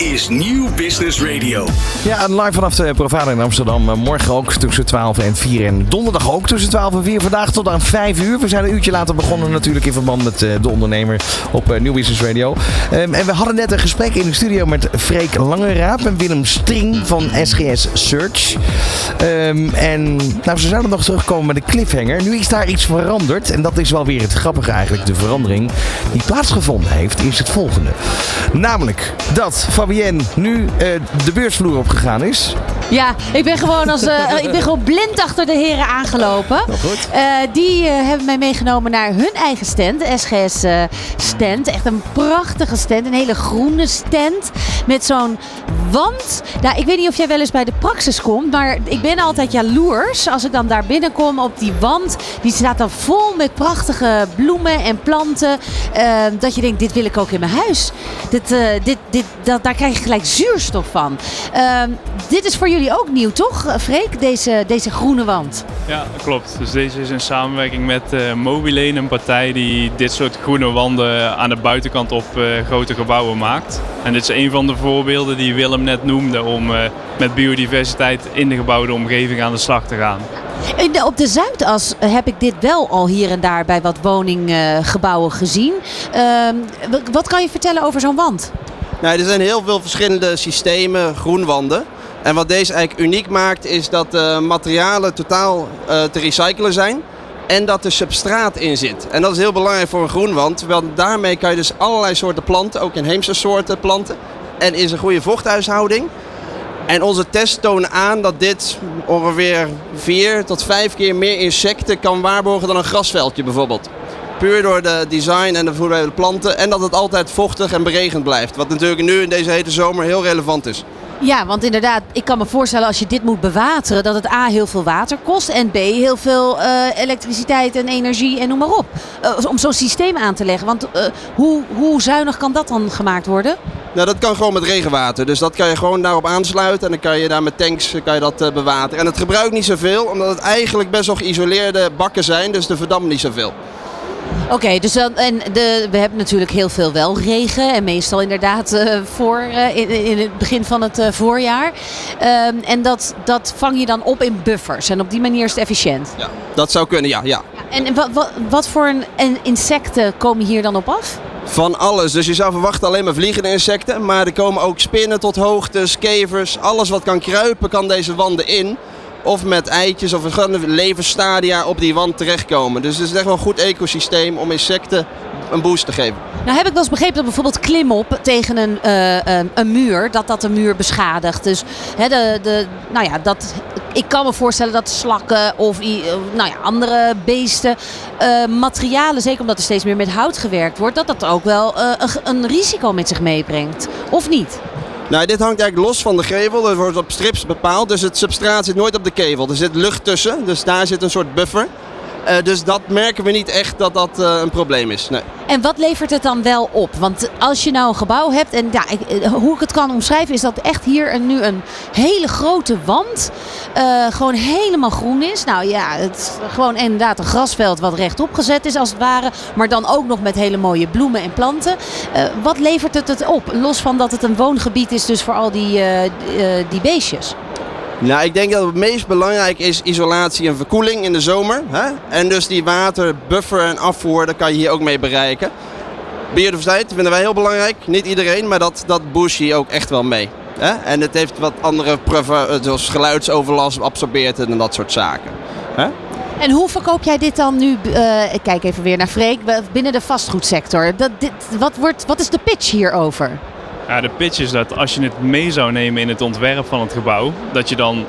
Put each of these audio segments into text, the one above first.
is Nieuw Business Radio. Ja, live vanaf de Provada in Amsterdam. Eh, Morgen ook tussen 12 en 4. En donderdag ook tussen 12 en 4. Vandaag tot aan 5 uur. We zijn een uurtje later begonnen natuurlijk in verband met eh, de ondernemer op eh, Nieuw Business Radio. Ehm, en we hadden net een gesprek in de studio met Freek Langeraap en Willem String van SGS Search. Ehm, en nou, ze zouden nog terugkomen met de cliffhanger. Nu is daar iets veranderd. En dat is wel weer het grappige eigenlijk. De verandering die plaatsgevonden heeft is het volgende. Namelijk dat Nu eh, de beursvloer opgegaan is. Ja, ik ben gewoon als eh, ik ben gewoon blind achter de heren aangelopen. Nou, goed. Eh, die eh, hebben mij meegenomen naar hun eigen stand, de SGS stand. Echt een prachtige stand, een hele groene stand met zo'n wand. Nou, ik weet niet of jij wel eens bij de Praxis komt, maar ik ben altijd jaloers als ik dan daar binnenkom op die wand. Die staat dan vol met prachtige bloemen en planten. dat je denkt, dit wil ik ook in mijn huis. Dit, dit, dit, dat, daar krijg je gelijk zuurstof van. Ehm, dit is voor jullie ook nieuw, toch, eh, Freek? Deze, deze groene wand. Ja, dat klopt. Dus deze is in samenwerking met uh, Mobilene, een partij die dit soort groene wanden aan de buitenkant op eh, grote gebouwen maakt. En dit is een van de voorbeelden die Willem net noemde om eh, met biodiversiteit in de gebouwde omgeving aan de slag te gaan. In de- op de Zuidas heb ik dit wel al hier en daar bij wat woninggebouwen gezien. Ehm, wat kan je vertellen over zo'n wand? Nou, er zijn heel veel verschillende systemen groenwanden. En wat deze eigenlijk uniek maakt is dat de materialen totaal eh, te recyclen zijn. En dat er substraat in zit. En dat is heel belangrijk voor een groenwand. Want daarmee kan je dus allerlei soorten planten, ook inheemse soorten planten. En is een goede vochthuishouding. En onze tests tonen aan dat dit ongeveer vier tot vijf keer meer insecten kan waarborgen dan een grasveldje bijvoorbeeld. Puur door de design en de hoeveelheid de planten. En dat het altijd vochtig en beregend blijft. Wat natuurlijk nu in deze hete zomer heel relevant is. Ja, want inderdaad, ik kan me voorstellen als je dit moet bewateren, dat het A heel veel water kost en B heel veel eh, elektriciteit en energie en noem maar op. Eh, om zo'n systeem aan te leggen. Want eh, hoe, hoe zuinig kan dat dan gemaakt worden? Nou, dat kan gewoon met regenwater. Dus dat kan je gewoon daarop aansluiten. En dan kan je daar met tanks kan je dat bewateren. En het gebruikt niet zoveel, omdat het eigenlijk best wel geïsoleerde bakken zijn. Dus er verdampt niet zoveel. Oké, dus dan, en de, we hebben natuurlijk heel veel wel regen. En meestal inderdaad eh, voor, eh, in, in het begin van het eh, voorjaar. Ehm, en dat, dat vang je dan op in buffers. En op die manier is het efficiënt. Ja, dat zou kunnen, ja. ja. En, en wat, wat, wat voor een, en insecten komen hier dan op af? Van alles. Dus je zou verwachten alleen maar vliegende insecten. Maar er komen ook spinnen tot hoogtes, kevers. Alles wat kan kruipen kan deze wanden in. Of met eitjes of een levensstadia op die wand terechtkomen. Dus het is echt wel een goed ecosysteem om insecten een boost te geven. Nou heb ik wel eens begrepen dat bijvoorbeeld klimop tegen een, eh, eh, een muur, dat dat de muur beschadigt. Dus hè, de, de, nou ja, dat, ik kan me voorstellen dat slakken of nou ja, andere beesten, eh, materialen, zeker omdat er steeds meer met hout gewerkt wordt, dat dat ook wel eh, een, een risico met zich meebrengt. Of niet? Nou, dit hangt eigenlijk los van de gevel. Dat wordt op strips bepaald. Dus het substraat zit nooit op de kevel. Er zit lucht tussen. Dus daar zit een soort buffer. Eh, dus dat merken we niet echt dat dat eh, een probleem is. Nee. En wat levert het dan wel op? Want als je nou een gebouw hebt, en ja, eh, hoe ik het kan omschrijven, is dat echt hier een, nu een hele grote wand gewoon helemaal groen is. Nou ja, het is gewoon inderdaad een grasveld wat rechtop gezet is als het ware, maar dan ook nog met hele mooie bloemen en planten. Wat levert het het op? Los van dat het een woongebied is dus voor al die, die beestjes. Nou, ik denk dat het meest belangrijk is isolatie en verkoeling in de zomer. Hè? En dus die waterbuffer en afvoer, daar kan je hier ook mee bereiken. Biodiversiteit vinden wij heel belangrijk. Niet iedereen, maar dat, dat boost ook echt wel mee. Hè? En het heeft wat andere proeven, zoals geluidsoverlast, absorbeert en dat soort zaken. Hè? En hoe verkoop jij dit dan nu? eh, ik kijk even weer naar Freek, binnen de vastgoedsector. Dat, dit, wat, wordt, wat is de pitch hierover? Ja, de pitch is dat als je het mee zou nemen in het ontwerp van het gebouw, dat je dan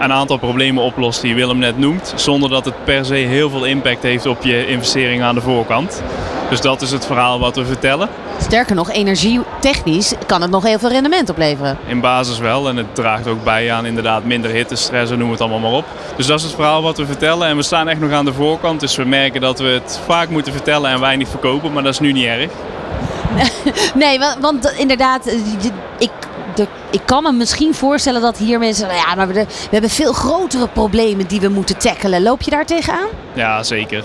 een aantal problemen oplost die Willem net noemt, zonder dat het per se heel veel impact heeft op je investering aan de voorkant. Dus dat is het verhaal wat we vertellen. Sterker nog, energietechnisch kan het nog heel veel rendement opleveren. In basis wel. En het draagt ook bij aan inderdaad minder hittestress en noem het allemaal maar op. Dus dat is het verhaal wat we vertellen. En we staan echt nog aan de voorkant. Dus we merken dat we het vaak moeten vertellen en weinig verkopen. Maar dat is nu niet erg. Nee, want, want inderdaad, eh, ik, de, ik kan me misschien voorstellen dat hier mensen zeggen, ja, we, we hebben veel grotere problemen die we moeten tackelen. Loop je daar tegenaan? Ja, zeker.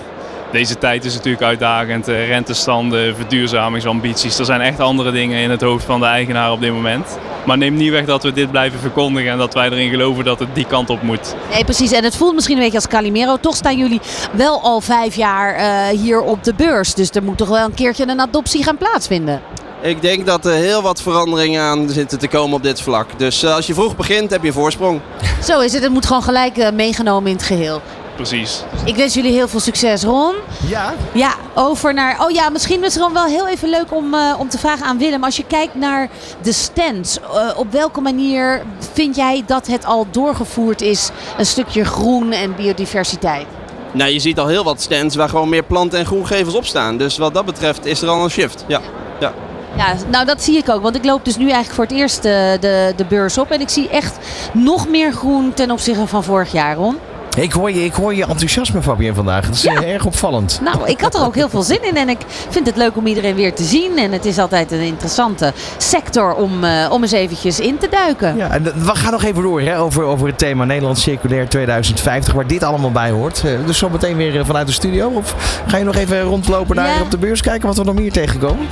Deze tijd is natuurlijk uitdagend. eh, Rentestanden, verduurzamingsambities. Er zijn echt andere dingen in het hoofd van de eigenaar op dit moment. Maar neem niet weg dat we dit blijven verkondigen en dat wij erin geloven dat het die kant op moet. Nee, precies. En het voelt misschien een beetje als Calimero. Toch staan jullie wel al vijf jaar eh, hier op de beurs. Dus er moet toch wel een keertje een adoptie gaan plaatsvinden. Ik denk dat er heel wat veranderingen aan zitten te komen op dit vlak. Dus eh, als je vroeg begint, heb je voorsprong. Zo is het. Het moet gewoon gelijk meegenomen in het geheel. Precies. Ik wens jullie heel veel succes, Ron. Ja. Ja, over naar. Oh ja, misschien is het gewoon wel heel even leuk om, eh, om te vragen aan Willem. Als je kijkt naar de stands, eh, op welke manier vind jij dat het al doorgevoerd is? Een stukje groen en biodiversiteit. Nou, je ziet al heel wat stands waar gewoon meer planten en groengevels op staan. Dus wat dat betreft is er al een shift. Ja. ja. Ja, nou dat zie ik ook. Want ik loop dus nu eigenlijk voor het eerst eh, de, de beurs op. En ik zie echt nog meer groen ten opzichte van vorig jaar, Ron. Ik hoor je, ik hoor je enthousiasme, Fabienne, vandaag. Dat is Ja. eh, erg opvallend. Nou, ik had er ook heel veel zin in. En ik vind het leuk om iedereen weer te zien. En het is altijd een interessante sector om, eh, om eens eventjes in te duiken. Ja, en we gaan nog even door hè, over, over het thema Nederland Circulair 2050, waar dit allemaal bij hoort. Eh, Dus zo meteen weer eh, vanuit de studio. Of ga je nog even rondlopen daar Ja. op de beurs kijken wat we nog meer tegenkomen?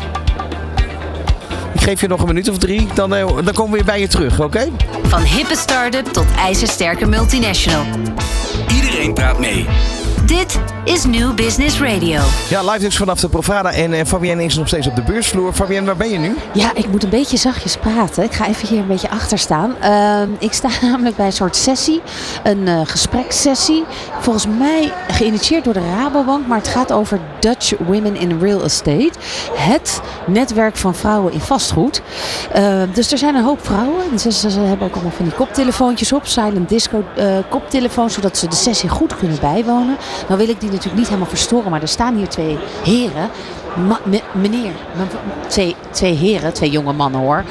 Ik geef je nog een minuut of drie, dan, eh, dan komen we weer bij je terug, oké? Van hippe start-up tot ijzersterke multinational. Iedereen praat mee. Dit is New Business Radio. Ja, live dus vanaf de Profada en eh, Fabienne is nog steeds op de beursvloer. Fabienne, waar ben je nu? Ja, ik moet een beetje zachtjes praten. Ik ga even hier een beetje achter staan. Ehm, ik sta namelijk bij een soort sessie, een eh gesprekssessie. Volgens mij geïnitieerd door de Rabobank, maar het gaat over Dutch Women in Real Estate. Het netwerk van vrouwen in vastgoed. Ehm, dus er zijn een hoop vrouwen. En ze, hebben ook allemaal van die koptelefoontjes op, silent disco eh, koptelefoons, zodat ze de sessie goed kunnen bijwonen. Nou wil ik die natuurlijk niet helemaal verstoren, maar er staan hier twee heren. Ma- me- meneer, me- twee, twee heren, twee jonge mannen hoor.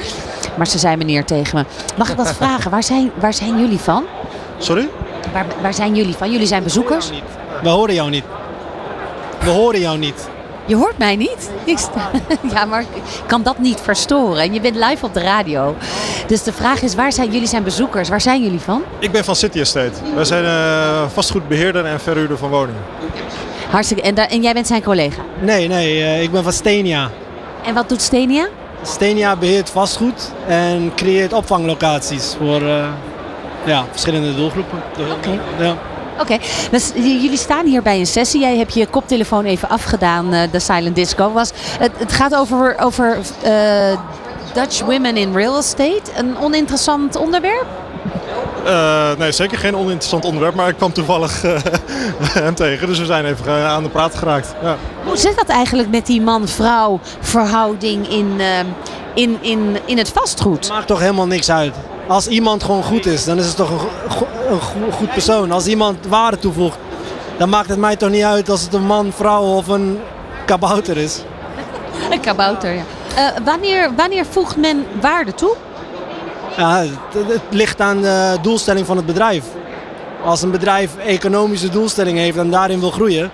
Maar ze zei meneer tegen me. Mag ik wat vragen? Waar zijn, waar zijn jullie van? Sorry? Waar, waar zijn jullie van? Jullie zijn bezoekers? We horen jou niet. We horen jou niet. Je hoort mij niet? Ik sta- ja, maar ik kan dat niet verstoren. En je bent live op de radio. Dus de vraag is, waar zijn jullie zijn bezoekers? Waar zijn jullie van? Ik ben van City Estate. Wij zijn eh, vastgoedbeheerder en verhuurder van woningen. Hartstikke. En, jij bent zijn collega. Nee, nee, eh, ik ben van Stenia. En wat doet Stenia? Stenia beheert vastgoed en creëert opvanglocaties voor eh, ja, verschillende doelgroepen. Oké. Ja. Oké, dus jullie staan hier bij een sessie. Jij hebt je koptelefoon even afgedaan, eh, de Silent Disco was. Het, het gaat over, over eh, Dutch Women in Real Estate. Een oninteressant onderwerp? Eh, nee, zeker geen oninteressant onderwerp, maar ik kwam toevallig eh, hem tegen. Dus we zijn even eh, aan de praat geraakt. Ja. Hoe zit dat eigenlijk met die man-vrouw verhouding in, in, in, in het vastgoed? Maakt toch helemaal niks uit. Als iemand gewoon goed is, dan is het toch een, go- een go- goed persoon. Als iemand waarde toevoegt, dan maakt het mij toch niet uit als het een man, vrouw of een kabouter is. Een kabouter, ja. Eh, wanneer, wanneer voegt men waarde toe? Ja, het, het ligt aan de doelstelling van het bedrijf. Als een bedrijf economische doelstelling heeft en daarin wil groeien.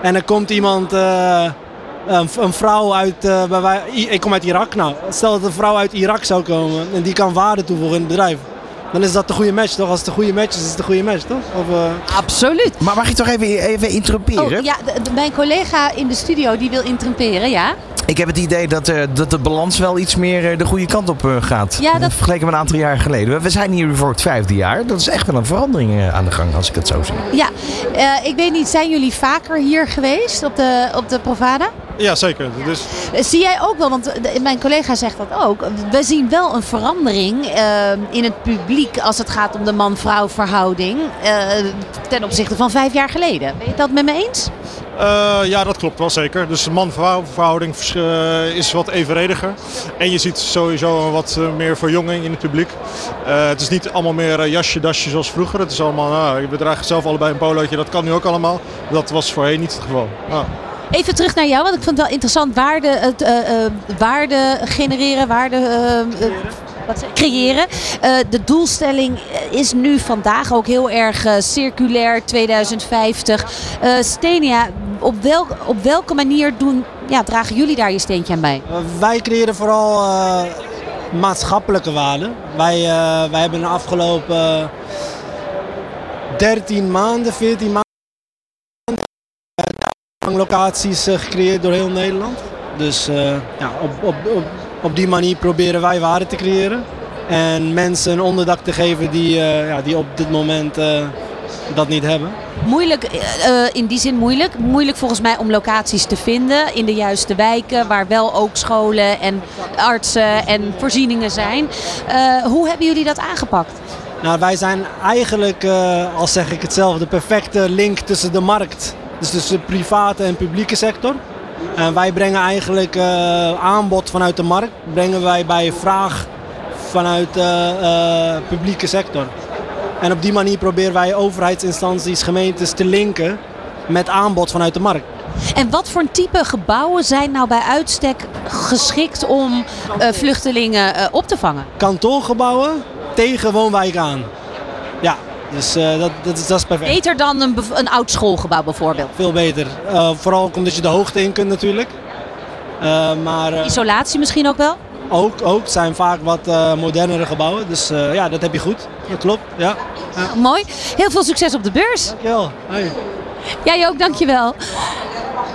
En er komt iemand, eh, een, een vrouw uit, eh, bij wij- ik kom uit Irak. Nou, stel dat een vrouw uit Irak zou komen en die kan waarde toevoegen in het bedrijf. Dan is dat de goede match toch? Als het een goede match is, is het een goede match toch? Of, eh, Absoluut. Maar mag ik toch even, even interrumperen? Oh, ja, de- de- mijn collega in de studio die wil interrumperen, ja. Ik heb het idee dat, eh, dat de balans wel iets meer eh, de goede kant op eh, gaat. Ja, dat- Vergeleken met een aantal jaar geleden. We- zijn hier voor het vijfde jaar. Dat is echt wel een verandering aan de gang, als ik het zo zie. Ja, eh, ik weet niet, zijn jullie vaker hier geweest op de, op de Provada? ja, zeker. Dus Zie jij ook wel, want mijn collega zegt dat ook. We zien wel een verandering in het publiek als het gaat om de man-vrouw verhouding eh, ten opzichte van vijf jaar geleden. Ben je dat met me eens? Eh, ja, dat klopt wel zeker. Dus de man-vrouw verhouding eh, is wat evenrediger. En je ziet sowieso wat eh, meer verjonging in het publiek. Het is niet allemaal meer jasje, dasje zoals vroeger. Het is allemaal, we dragen zelf allebei een polootje. Dat kan nu ook allemaal. Dat was voorheen niet het geval. Even terug naar jou, want ik vond het wel interessant. Waarde, het, waarde genereren, waarde wat creëren. Eh, de doelstelling is nu vandaag ook heel erg eh, circulair 2050. Eh, Stenia, op, welk, op welke manier doen, ja, dragen jullie daar je steentje aan bij? wij creëren vooral eh, maatschappelijke waarden. Wij, eh, wij hebben de afgelopen 13 maanden, 14 maanden opvanglocaties eh, gecreëerd door heel Nederland. Dus eh, ja, op, op, op die manier proberen wij waarde te creëren. En mensen een onderdak te geven die, eh, ja, die op dit moment eh, dat niet hebben. Moeilijk, eh, in die zin moeilijk. Moeilijk volgens mij om locaties te vinden in de juiste wijken, waar wel ook scholen en artsen en voorzieningen zijn. Hoe hebben jullie dat aangepakt? Nou, wij zijn eigenlijk, eh, al zeg ik het zelf, de perfecte link tussen de markt. Dus tussen de private en publieke sector. En wij brengen eigenlijk eh, aanbod vanuit de markt, brengen wij bij vraag vanuit de eh, publieke sector. En op die manier proberen wij overheidsinstanties, gemeentes te linken met aanbod vanuit de markt. En wat voor een type gebouwen zijn nou bij uitstek geschikt om eh, vluchtelingen eh, op te vangen? Kantoorgebouwen tegen woonwijk aan. Dus eh, dat, dat, is, dat is perfect. Beter dan een, een oud schoolgebouw bijvoorbeeld. Veel beter. Eh, vooral omdat je de hoogte in kunt natuurlijk. Eh, maar Isolatie misschien ook wel? ook, ook zijn vaak wat modernere gebouwen. Dus ja, dat heb je goed. Dat klopt. Ja. ja. Mooi. Heel veel succes op de beurs. Dankjewel. Hoi. Jij ook, dankjewel.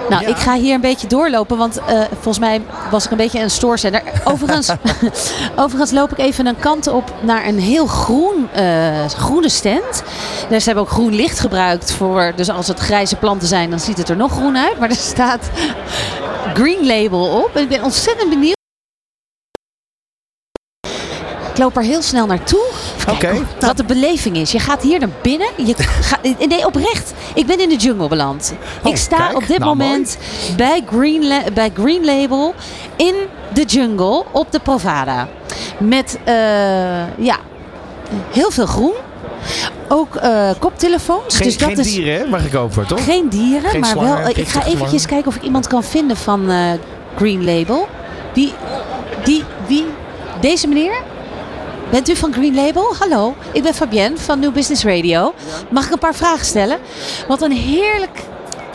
Nou, ik ga hier een beetje doorlopen, want eh, volgens mij was ik een beetje een stoorzender. Overigens, overigens loop ik even een kant op naar een heel groen, eh, groene stand. Dus ze hebben ook groen licht gebruikt voor, dus als het grijze planten zijn, dan ziet het er nog groen uit. Maar er staat Green Label op. En ik ben ontzettend benieuwd. Ik loop er heel snel naartoe. Oké. Wat de beleving is. Je gaat hier naar binnen. Je ga, nee, oprecht. Ik ben in de jungle beland. Oh, ik sta kijk. op dit Nou, moment bij Green, bij Green Label in de jungle op de Provada. Met eh, ja, heel veel groen. Ook eh, koptelefoons. Geen, dus dat geen is dieren, hè, mag ik over, toch? geen dieren, Geen maar slangen, wel. eh, ik ga eventjes slangen. kijken of ik iemand kan vinden van eh, Green Label. Wie, die, wie, deze meneer? Bent u van Green Label? Hallo, ik ben Fabienne van New Business Radio. Mag ik een paar vragen stellen? Wat een heerlijk,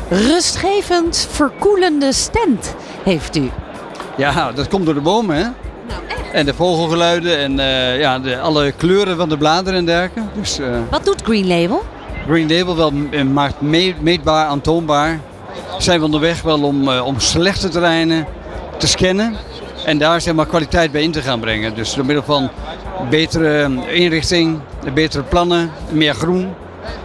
rustgevend, verkoelende stand heeft u. Ja, dat komt door de bomen, hè? En de vogelgeluiden en eh, ja, de, alle kleuren van de bladeren en dergelijke. Dus eh, Wat doet Green Label? Green Label wel eh, maakt mee- meetbaar, aantoonbaar. Zijn we onderweg wel om, om slechte terreinen te scannen. En daar zeg maar kwaliteit bij in te gaan brengen. Dus door middel van betere inrichting, betere plannen, meer groen.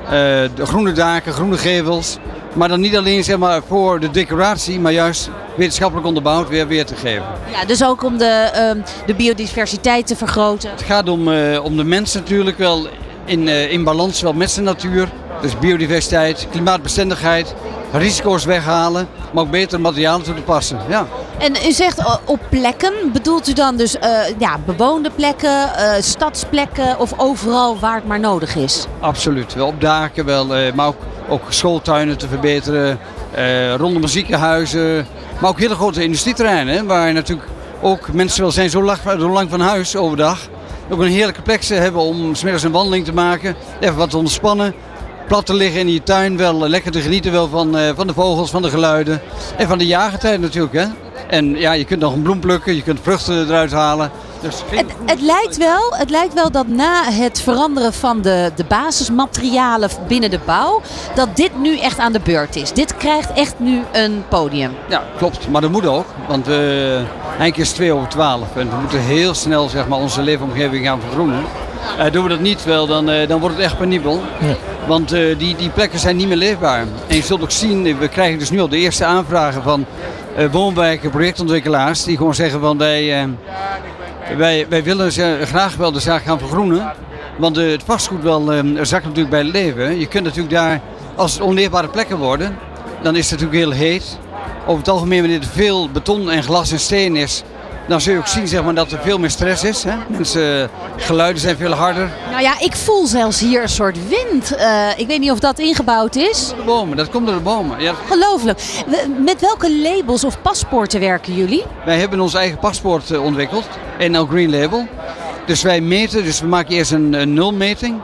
eh, de groene daken, groene gevels. Maar dan niet alleen zeg maar, voor de decoratie, maar juist wetenschappelijk onderbouwd weer weer te geven. Ja, dus ook om de, ehm, de biodiversiteit te vergroten. Het gaat om, eh, om de mens natuurlijk wel in, eh, in balans wel met zijn natuur. Dus biodiversiteit, klimaatbestendigheid, risico's weghalen, maar ook betere materialen toe te passen. Ja. En u zegt eh, op plekken, bedoelt u dan dus eh, ja, bewoonde plekken, eh, stadsplekken of overal waar het maar nodig is? Absoluut. Wel op daken, wel, maar ook, ook schooltuinen te verbeteren, rondom ziekenhuizen, maar ook hele grote industrieterreinen. Waar natuurlijk ook mensen wel zijn zo lang, van huis overdag. Ook een heerlijke plek ze hebben om smiddags een wandeling te maken, even wat te ontspannen. Plat te liggen in je tuin, wel lekker te genieten wel van, van de vogels, van de geluiden. En van de jagertijd natuurlijk. Hè. En ja, je kunt nog een bloem plukken, je kunt vruchten eruit halen. Dus geen- Het, het, lijkt wel, het lijkt wel dat na het veranderen van de, de basismaterialen binnen de bouw, dat dit nu echt aan de beurt is. Dit krijgt echt nu een podium. Ja, klopt. Maar dat moet ook. Want we eigenlijk is het 2 over 12. En we moeten heel snel zeg maar, onze leefomgeving gaan vergroenen. Eh, doen we dat niet wel, dan, eh, dan wordt het echt penibel. Want eh, die, die plekken zijn niet meer leefbaar. En je zult ook zien, we krijgen dus nu al de eerste aanvragen van woonwijken, projectontwikkelaars. Die gewoon zeggen van wij, eh, wij, wij willen ze graag wel de zaak gaan vergroenen. Want eh, het vastgoed wel, eh, zakt natuurlijk bij het leven. Je kunt natuurlijk daar, als het onleefbare plekken worden, dan is het natuurlijk heel heet. Over het algemeen, wanneer er veel beton en glas en steen is, dan zul je ook zien zeg maar, dat er veel meer stress is. Hè? Mensen, geluiden zijn veel harder. Nou ja, ik voel zelfs hier een soort wind. Eh, ik weet niet of dat ingebouwd is. De bomen, dat komt door de bomen. Ja, Ongelooflijk. We- Met welke labels of paspoorten werken jullie? wij hebben ons eigen paspoort eh, ontwikkeld, NL Green Label. Dus wij meten, dus we maken eerst een, een nulmeting.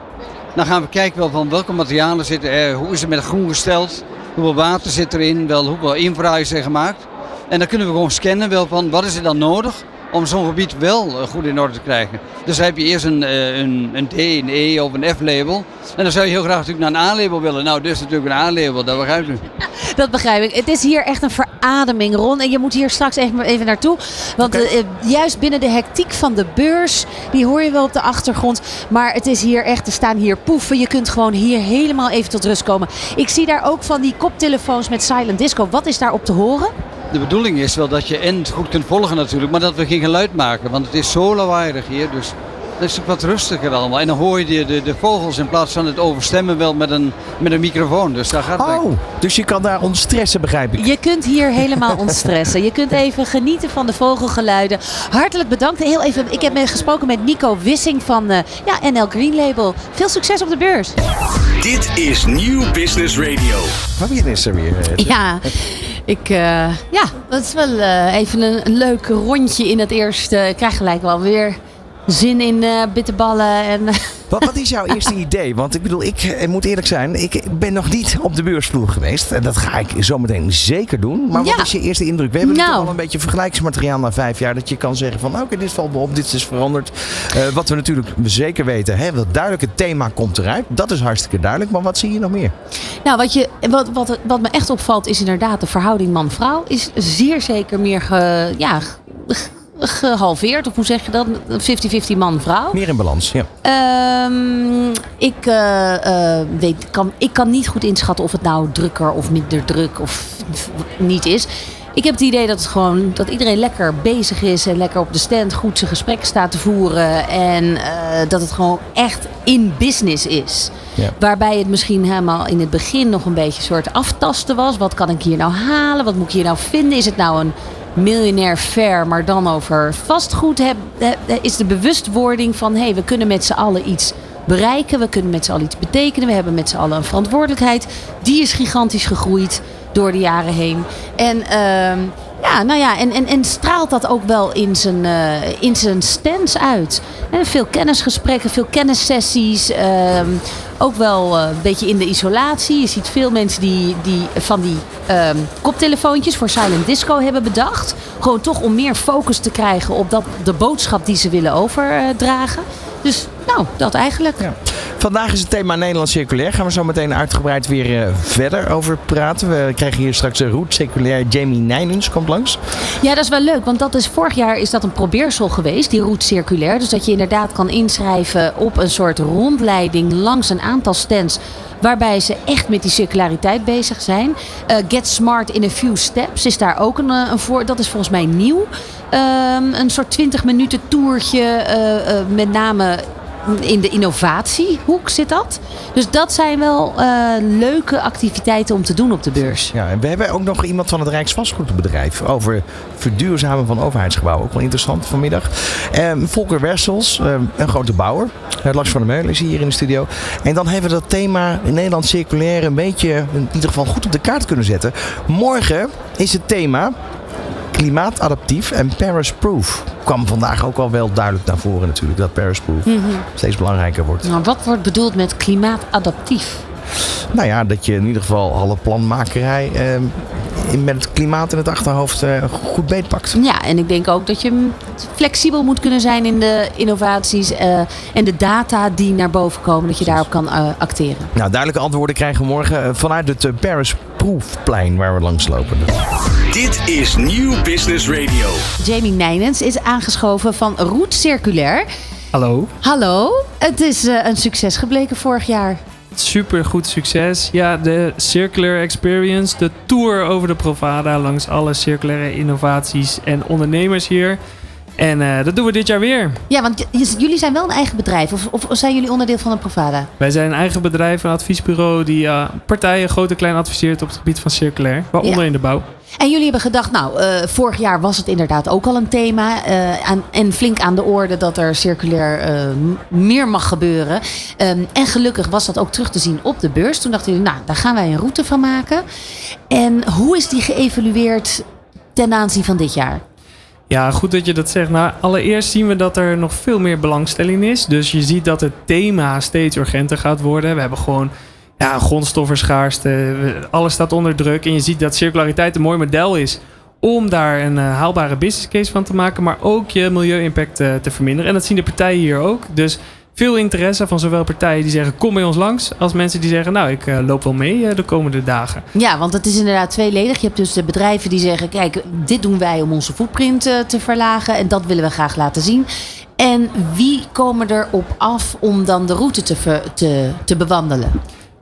Dan gaan we kijken wel van welke materialen zitten er, hoe is het met groen gesteld, hoeveel water zit erin, wel hoeveel infra is er gemaakt. En dan kunnen we gewoon scannen wel van wat is er dan nodig om zo'n gebied wel eh, goed in orde te krijgen. Dus dan heb je eerst een, eh, een, een D, een E of een F-label. En dan zou je heel graag natuurlijk naar een A-label willen. Nou, dus natuurlijk een A-label, dat begrijpt u. Dat begrijp ik. Het is hier echt een verademing, Ron. En je moet hier straks even, even naartoe. Want eh, juist binnen de hectiek van de beurs, die hoor je wel op de achtergrond. Maar het is hier echt, er staan hier poefen. Je kunt gewoon hier helemaal even tot rust komen. Ik zie daar ook van die koptelefoons met silent disco. Wat is daarop te horen? De bedoeling is wel dat je en het goed kunt volgen natuurlijk, maar dat we geen geluid maken. Want het is zo lawaaiig hier, dus dat is ook wat rustiger allemaal. En dan hoor je de, de, de vogels in plaats van het overstemmen wel met een, met een microfoon. Dus daar gaat het Oh, dus je kan daar ontstressen, begrijp ik. Je kunt hier helemaal ontstressen. Je kunt even genieten van de vogelgeluiden. Hartelijk bedankt. Heel even, ik heb gesproken met Nico Wissing van eh, ja, NL Green Label. Veel succes op de beurs. Dit is Nieuw Business Radio. Fabienne is er weer. Ja, ik, eh, ja, dat is wel eh, even een, een leuk rondje in het eerste. Ik krijg gelijk wel weer zin in eh bitterballen. En, Wat, wat is jouw eerste idee? Want ik bedoel, ik eh, moet eerlijk zijn, ik ben nog niet op de beursvloer geweest. En dat ga ik zometeen zeker doen. Maar wat Ja. is je eerste indruk? We hebben Nou. natuurlijk al een beetje vergelijkingsmateriaal na vijf jaar. Dat je kan zeggen van, oké, dit valt me op, dit is veranderd. Eh, wat we natuurlijk zeker weten, hè, dat duidelijke thema komt eruit. Dat is hartstikke duidelijk. Maar wat zie je nog meer? Nou, wat, je, wat, wat, wat me echt opvalt is inderdaad de verhouding man-vrouw is zeer zeker meer ge, ja, gehalveerd. Of hoe zeg je dat? 50-50 man-vrouw. Meer in balans, ja. Ehm, ik, eh, eh, weet, kan, ik kan niet goed inschatten of het nou drukker of minder druk of niet is. Ik heb het idee dat, het gewoon, dat iedereen lekker bezig is en lekker op de stand goed zijn gesprekken staat te voeren. En eh, dat het gewoon echt in business is. Ja. Waarbij het misschien helemaal in het begin nog een beetje een soort aftasten was. Wat kan ik hier nou halen? Wat moet ik hier nou vinden? Is het nou een miljonair fair, maar dan over vastgoed? Heb, is de bewustwording van hé, hey, we kunnen met z'n allen iets bereiken. We kunnen met z'n allen iets betekenen. We hebben met z'n allen een verantwoordelijkheid. Die is gigantisch gegroeid door de jaren heen. En ehm, ja, nou ja, en, en, en straalt dat ook wel in zijn, eh, in zijn stands uit. Veel kennisgesprekken, veel kennissessies. ehm, ook wel eh, een beetje in de isolatie. Je ziet veel mensen die, die van die ehm, koptelefoontjes voor silent disco hebben bedacht. Gewoon toch om meer focus te krijgen op dat, de boodschap die ze willen overdragen. Dus nou, dat eigenlijk. Vandaag is het thema Nederland Circulair. Gaan we zo meteen uitgebreid weer eh, verder over praten. We krijgen hier straks een route circulair. Jamie Nijnens komt langs. Ja, dat is wel leuk, want dat is, vorig jaar is dat een probeersel geweest, die route circulair. Dus dat je inderdaad kan inschrijven op een soort rondleiding langs een aantal stands. Waarbij ze echt met die circulariteit bezig zijn. Eh, Get Smart in a Few Steps is daar ook een, eh, een voor. Dat is volgens mij nieuw. Ehm, een soort 20 minuten toertje, met name in de innovatiehoek zit dat. Dus dat zijn wel eh, leuke activiteiten om te doen op de beurs. Ja, en we hebben ook nog iemand van het Rijksvastgoedbedrijf over verduurzamen van overheidsgebouwen. Ook wel interessant vanmiddag. Ehm, Volker Wersels, ehm, een grote bouwer. Uh, Lars van der Meulen is hier in de studio. En dan hebben we dat thema in Nederland circulair een beetje in ieder geval goed op de kaart kunnen zetten. Morgen is het thema klimaatadaptief en Paris-proof. Kwam vandaag ook al wel duidelijk naar voren natuurlijk. Dat Paris-proof Mhm. steeds belangrijker wordt. Nou, wat wordt bedoeld met klimaatadaptief? Nou ja, dat je in ieder geval alle planmakerij eh, in- met het klimaat in het achterhoofd eh, goed beetpakt. Ja, en ik denk ook dat je flexibel moet kunnen zijn in de innovaties eh, en de data die naar boven komen, dat je daarop kan eh, acteren. Nou, duidelijke antwoorden krijgen we morgen vanuit het Paris Proefplein waar we langs lopen. Dit is Nieuw Business Radio. Jamie Nijnens is aangeschoven van Route Circulair. Hallo. Hallo, het is eh, een succes gebleken vorig jaar. Super goed succes. Ja, de Circular Experience, de tour over de Provada langs alle circulaire innovaties en ondernemers hier. En eh, dat doen we dit jaar weer. Ja, want jullie zijn wel een eigen bedrijf of, of zijn jullie onderdeel van een Provada? Wij zijn een eigen bedrijf, een adviesbureau die eh, partijen groot en klein adviseert op het gebied van circulair, waaronder Ja. in de bouw. En jullie hebben gedacht, nou, eh, vorig jaar was het inderdaad ook al een thema. aan, en flink aan de orde dat er circulair meer mag gebeuren. Ehm, en gelukkig was dat ook terug te zien op de beurs. Toen dachten jullie, nou, daar gaan wij een route van maken. En hoe is die geëvalueerd ten aanzien van dit jaar? Ja, goed dat je dat zegt. Nou, allereerst zien we dat er nog veel meer belangstelling is. Dus je ziet dat het thema steeds urgenter gaat worden. We hebben gewoon ja, grondstoffenschaarste. Alles staat onder druk. En je ziet dat circulariteit een mooi model is om daar een eh, haalbare business case van te maken, maar ook je milieu-impact eh, te verminderen. En dat zien de partijen hier ook. Dus veel interesse van zowel partijen die zeggen kom bij ons langs, als mensen die zeggen nou ik eh, loop wel mee eh, de komende dagen. Ja, want het is inderdaad tweeledig. Je hebt dus de bedrijven die zeggen: kijk, dit doen wij om onze footprint eh, te verlagen en dat willen we graag laten zien. En wie komen er op af om dan de route te, ver- te, te bewandelen?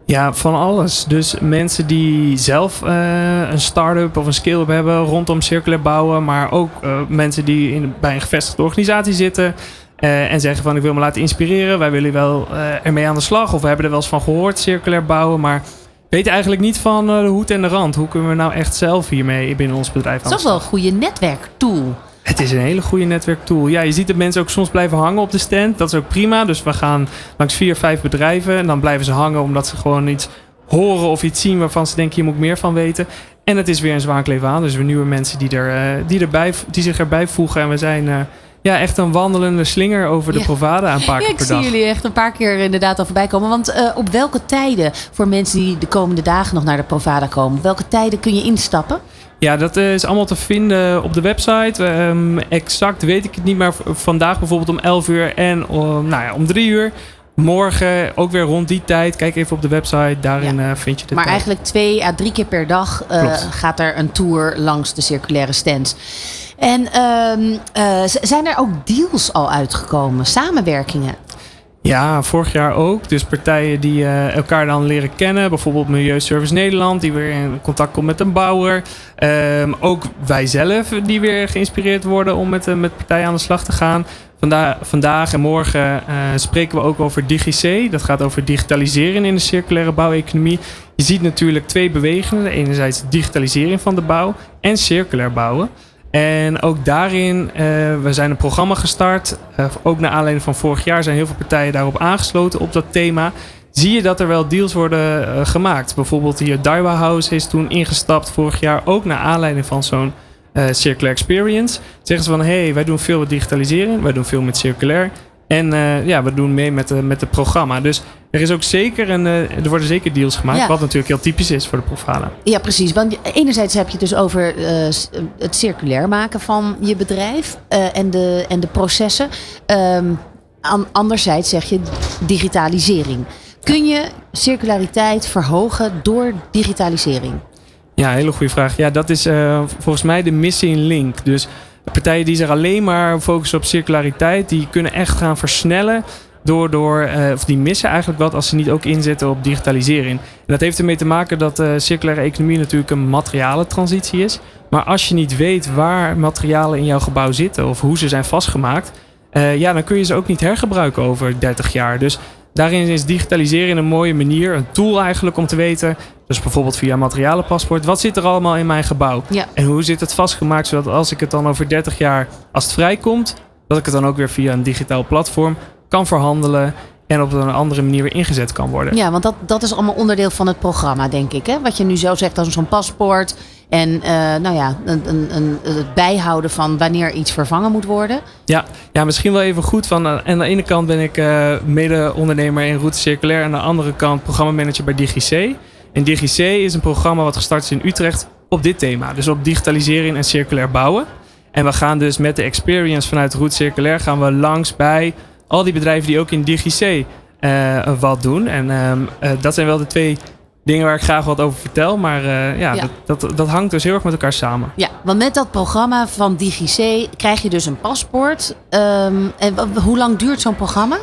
Ja, van alles. Dus mensen die zelf een start-up of een scale-up hebben rondom circulair bouwen. Maar ook mensen die in, bij een gevestigde organisatie zitten. Eh, en zeggen van ik wil me laten inspireren. Wij willen wel eh, ermee aan de slag. Of we hebben er wel eens van gehoord, circulair bouwen. Maar weten eigenlijk niet van eh, de hoed en de rand. Hoe kunnen we nou echt zelf hiermee binnen ons bedrijf aan Het is wel een goede netwerktool. het is een hele goede netwerktool. Ja, je ziet dat mensen ook soms blijven hangen op de stand. Dat is ook prima. Dus we gaan langs vier, vijf bedrijven. En dan blijven ze hangen omdat ze gewoon iets horen of iets zien waarvan ze denken, hier moet ik meer van weten. En het is weer een zwaankleef aan. Dus weer nieuwe mensen die, er, die, erbij, die zich erbij voegen. En we zijn ja, echt een wandelende slinger over de Ja. Provada een paar Ja, keer ik per zie dag. jullie echt een paar keer inderdaad al voorbij komen. Want eh, op welke tijden, voor mensen die de komende dagen nog naar de Provada komen, welke tijden kun je instappen? Ja, dat eh, is allemaal te vinden op de website. Ehm, exact weet ik het niet, maar vandaag bijvoorbeeld om 11 uur en om, nou ja, om 3 uur. Morgen ook weer rond die tijd. Kijk even op de website, daarin eh, vind je de Maar tijd. eigenlijk twee à drie keer per dag gaat er een tour langs de circulaire stands. En ehm, eh, zijn er ook deals al uitgekomen, samenwerkingen? Ja, vorig jaar ook. Dus partijen die eh, elkaar dan leren kennen. Bijvoorbeeld Milieuservice Nederland, die weer in contact komt met een bouwer. Ehm, ook wij zelf, die weer geïnspireerd worden om met, eh, met partijen aan de slag te gaan. Vanda vandaag en morgen spreken we ook over DigiC. Dat gaat over digitaliseren in de circulaire bouweconomie. Je ziet natuurlijk twee bewegingen. Enerzijds digitalisering van de bouw en circulair bouwen. En ook daarin, eh, we zijn een programma gestart. Eh, ook naar aanleiding van vorig jaar zijn heel veel partijen daarop aangesloten op dat thema. Zie je dat er wel deals worden eh, gemaakt. Bijvoorbeeld hier Daiwa House is toen ingestapt vorig jaar. Ook naar aanleiding van zo'n circular experience. Zeggen ze van, hé, hey, wij doen veel met digitalisering. Wij doen veel met circulair. En eh, ja, we doen mee met, de, met het programma. Dus er, is ook zeker een, eh, er worden zeker deals gemaakt. Ja. Wat natuurlijk heel typisch is voor de Profana. Ja, precies. Want enerzijds heb je het dus over eh, het circulair maken van je bedrijf en, de, en de processen. An- anderzijds zeg je digitalisering. Kun je circulariteit verhogen door digitalisering? Ja, hele goede vraag. Ja, dat is volgens mij de missing link. Dus partijen die zich alleen maar focussen op circulariteit, die kunnen echt gaan versnellen. Door, door, eh, of die missen eigenlijk wat als ze niet ook inzetten op digitalisering. En dat heeft ermee te maken dat de circulaire economie natuurlijk een materialentransitie is. Maar als je niet weet waar materialen in jouw gebouw zitten of hoe ze zijn vastgemaakt, eh, ja, dan kun je ze ook niet hergebruiken over 30 jaar. Dus daarin is digitaliseren een mooie manier, een tool eigenlijk om te weten. Dus bijvoorbeeld via een materialenpaspoort, wat zit er allemaal in mijn gebouw? Ja. En hoe zit het vastgemaakt, zodat als ik het dan over 30 jaar, als het vrijkomt, dat ik het dan ook weer via een digitaal platform kan verhandelen en op een andere manier weer ingezet kan worden. Ja, want dat, dat is allemaal onderdeel van het programma, denk ik. Hè? Wat je nu zo zegt als zo'n paspoort. En eh, nou ja, een, een, een, het bijhouden van wanneer iets vervangen moet worden. Ja, ja, misschien wel even goed. Van, eh, aan de ene kant ben ik eh, mede-ondernemer in Route Circulair. En aan de andere kant programmamanager bij DigiC. En DigiC is een programma wat gestart is in Utrecht op dit thema. Dus op digitalisering en circulair bouwen. En we gaan dus met de experience vanuit Route Circulair gaan we langs bij al die bedrijven die ook in DigiC eh, wat doen. En ehm, eh, dat zijn wel de twee dingen waar ik graag wat over vertel. Maar eh, ja, Ja. Dat, dat, dat hangt dus heel erg met elkaar samen. Ja, want met dat programma van DigiC krijg je dus een paspoort. Ehm, en hoe lang duurt zo'n programma?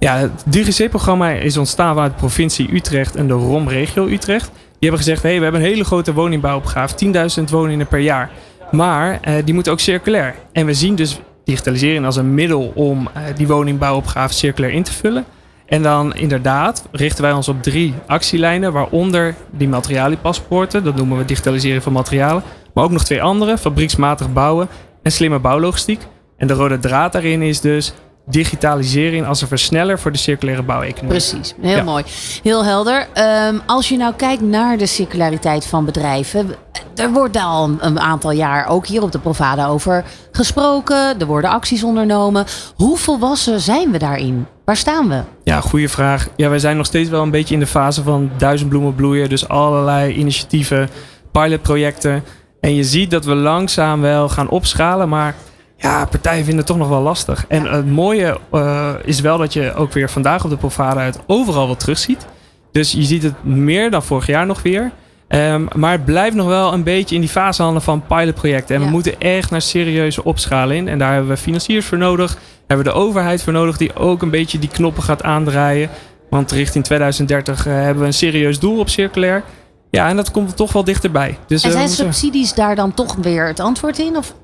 Ja, het DGC-programma is ontstaan vanuit de provincie Utrecht en de ROM-regio Utrecht. Die hebben gezegd, hey, we hebben een hele grote woningbouwopgave, 10.000 woningen per jaar. Maar eh, die moeten ook circulair. En we zien dus digitalisering als een middel om eh, die woningbouwopgave circulair in te vullen. En dan inderdaad richten wij ons op drie actielijnen, waaronder die materialiepaspoorten, dat noemen we digitalisering van materialen. Maar ook nog twee andere, fabrieksmatig bouwen en slimme bouwlogistiek. En de rode draad daarin is dus digitalisering als een versneller voor de circulaire bouweconomie. Precies, heel Ja. mooi. Heel helder. Ehm, als je nou kijkt naar de circulariteit van bedrijven. Er wordt al een, een aantal jaar ook hier op de Provada over gesproken. Er worden acties ondernomen. Hoe volwassen zijn we daarin? Waar staan we? Ja, goede vraag. Ja, wij zijn nog steeds wel een beetje in de fase van duizend bloemen bloeien. Dus allerlei initiatieven, pilotprojecten. En je ziet dat we langzaam wel gaan opschalen, maar ja, partijen vinden het toch nog wel lastig. En het mooie eh, is wel dat je ook weer vandaag op de Provada het overal wat terugziet. Dus je ziet het meer dan vorig jaar nog weer. Ehm, maar het blijft nog wel een beetje in die fase handelen van pilotprojecten. En we moeten echt naar serieuze opschaling. En daar hebben we financiers voor nodig. Hebben we de overheid voor nodig die ook een beetje die knoppen gaat aandraaien. Want richting 2030 eh, hebben we een serieus doel op circulair. Ja, en dat komt er toch wel dichterbij. Dus, en eh, zijn subsidies daar dan toch weer het antwoord in? Of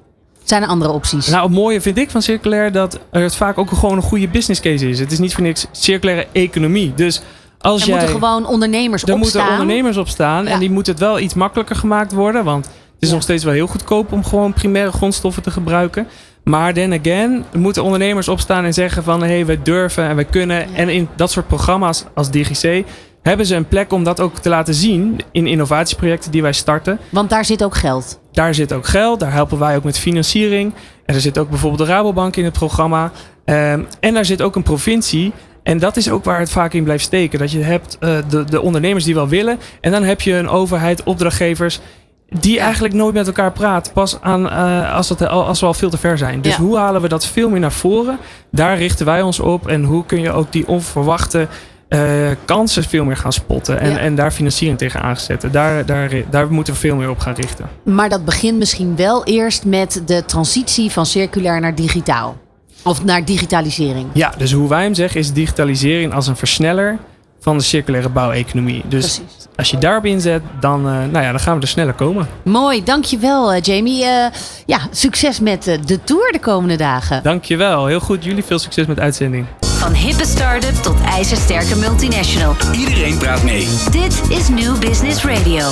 zijn er andere opties? Nou, het mooie vind ik van circulair dat er het vaak ook gewoon een goede business case is. Het is niet voor niks circulaire economie. Dus als er jij... moeten gewoon ondernemers Er opstaan. moeten ondernemers op staan en die moet het wel iets makkelijker gemaakt worden. Want het is nog steeds wel heel goedkoop om gewoon primaire grondstoffen te gebruiken. Maar then again, er moeten ondernemers opstaan en zeggen van... hé, hey, wij durven en wij kunnen. En in dat soort programma's als DGC hebben ze een plek om dat ook te laten zien... in innovatieprojecten die wij starten. Want daar zit ook geld. Daar zit ook geld, daar helpen wij ook met financiering. En er zit ook bijvoorbeeld de Rabobank in het programma. Ehm, en daar zit ook een provincie. En dat is ook waar het vaak in blijft steken. Dat je hebt eh, de, de ondernemers die wel willen. En dan heb je een overheid, opdrachtgevers. Die eigenlijk nooit met elkaar praten. Pas aan, eh, als, het, als we al veel te ver zijn. Dus Ja. hoe halen we dat veel meer naar voren? Daar richten wij ons op. En hoe kun je ook die onverwachte eh, kansen veel meer gaan spotten. En, Ja. en daar financiering tegen aanzetten. Daar, daar, daar moeten we veel meer op gaan richten. Maar dat begint misschien wel eerst met de transitie van circulair naar digitaal. Of naar digitalisering. Ja, dus hoe wij hem zeggen is digitalisering als een versneller van de circulaire bouweconomie. Dus als je daarop inzet, dan, eh, nou ja, dan gaan we er sneller komen. Mooi, dankjewel eh, Jamie. Eh, ja, succes met de tour de komende dagen. Dankjewel, heel goed. Jullie veel succes met de uitzending. Van hippe start-up tot ijzersterke multinational. Iedereen praat mee. Dit is New Business Radio.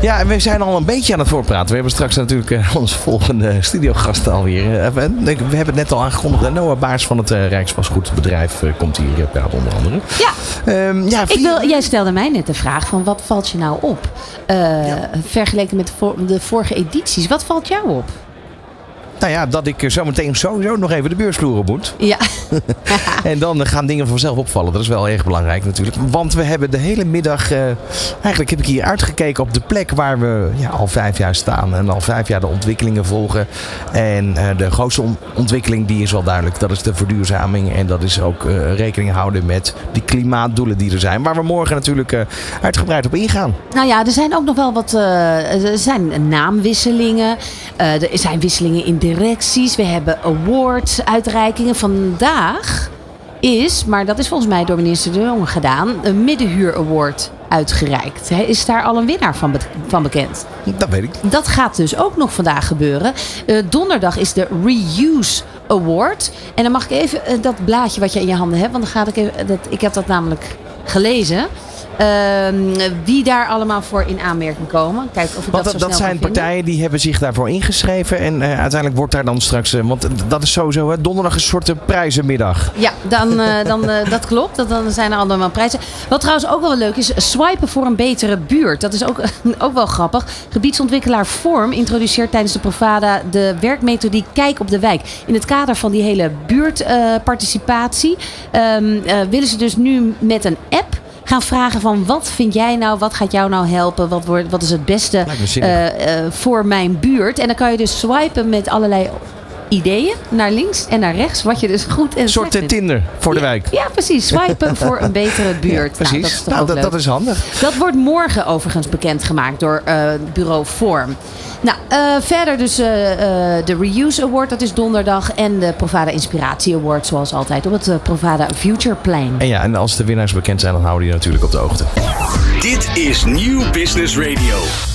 Ja, en we zijn al een beetje aan het voorpraten. We hebben straks natuurlijk eh, onze volgende studiogast alweer. Eh, we, we hebben het net al aangekondigd. Noah Baars van het eh, Rijksvastgoedbedrijf komt hier praten onder andere. Ja. Ehm, ja, Ik wil, jij stelde mij net de vraag van wat valt je nou op? Eh, Vergeleken met de vorige edities. Wat valt jou op? Nou ja, dat ik zometeen sowieso nog even de beursvloer op moet. Ja. en dan gaan dingen vanzelf opvallen. Dat is wel erg belangrijk natuurlijk. Want we hebben de hele middag... eh, eigenlijk heb ik hier uitgekeken op de plek waar we ja, al vijf jaar staan. En al vijf jaar de ontwikkelingen volgen. En eh, de grootste on- ontwikkeling die is wel duidelijk. Dat is de verduurzaming. En dat is ook eh, rekening houden met die klimaatdoelen die er zijn. Waar we morgen natuurlijk uitgebreid op ingaan. Nou ja, er zijn ook nog wel wat. er zijn naamwisselingen. Er zijn wisselingen in directies. We hebben awards, uitreikingen. Vandaag is, maar dat is volgens mij door minister De Jong gedaan, een middenhuur award uitgereikt. Is daar al een winnaar van, be- van bekend? Dat weet ik. Dat gaat dus ook nog vandaag gebeuren. Eh, donderdag is de Reuse Award. En dan mag ik even eh, dat blaadje wat je in je handen hebt, want dan ga ik even, dat, ik heb dat namelijk gelezen. Ehm, wie daar allemaal voor in aanmerking komen. Kijk of ik Want dat, dat, zo dat snel zijn vinden. partijen die hebben zich daarvoor ingeschreven. En eh, uiteindelijk wordt daar dan straks... eh, want dat is sowieso hè, donderdag een soort eh, prijzenmiddag. Ja, dan, dan, dat klopt. Dat, dan zijn er allemaal prijzen. Wat trouwens ook wel leuk is, swipen voor een betere buurt. Dat is ook, ook wel grappig. Gebiedsontwikkelaar Vorm introduceert tijdens de Provada de werkmethodiek Kijk op de wijk. In het kader van die hele buurtparticipatie ehm, eh, willen ze dus nu met een app gaan vragen van wat vind jij nou, wat gaat jou nou helpen, wat, wordt, wat is het beste eh, eh, voor mijn buurt. En dan kan je dus swipen met allerlei ideeën naar links en naar rechts, wat je dus goed en Een soort eh, vindt. Tinder voor de wijk. Ja, precies. Swipen voor een betere buurt. precies. Nou, dat is Nou, dat, is handig. Dat wordt morgen overigens bekendgemaakt door eh, bureau Vorm. Nou, eh, verder dus eh, eh, de Reuse Award, dat is donderdag. En de Provada Inspiratie Award, zoals altijd, op het Provada Future Plan. En ja, en als de winnaars bekend zijn, dan houden we die natuurlijk op de hoogte. Dit is Nieuw Business Radio.